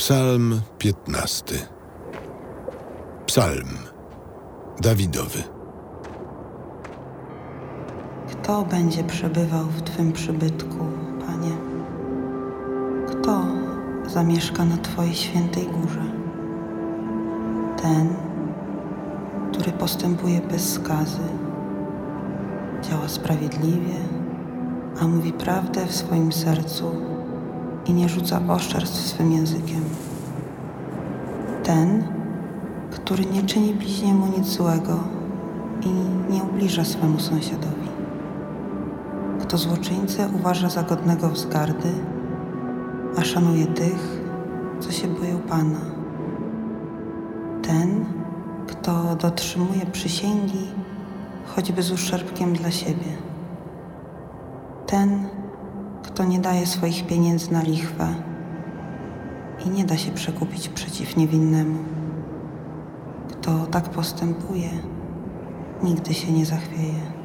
Psalm 15. Psalm Dawidowy. Kto będzie przebywał w Twym przybytku, Panie? Kto zamieszka na Twojej świętej górze? Ten, który postępuje bez skazy, działa sprawiedliwie, a mówi prawdę w swoim sercu i nie rzuca oszczerstw swym językiem. Ten, który nie czyni bliźniemu nic złego i nie ubliża swemu sąsiadowi. Kto złoczyńcę uważa za godnego wzgardy, a szanuje tych, co się boją Pana. Ten, kto dotrzymuje przysięgi, choćby z uszczerbkiem dla siebie. Ten, kto nie daje swoich pieniędzy na lichwę i nie da się przekupić przeciw niewinnemu. Kto tak postępuje, nigdy się nie zachwieje.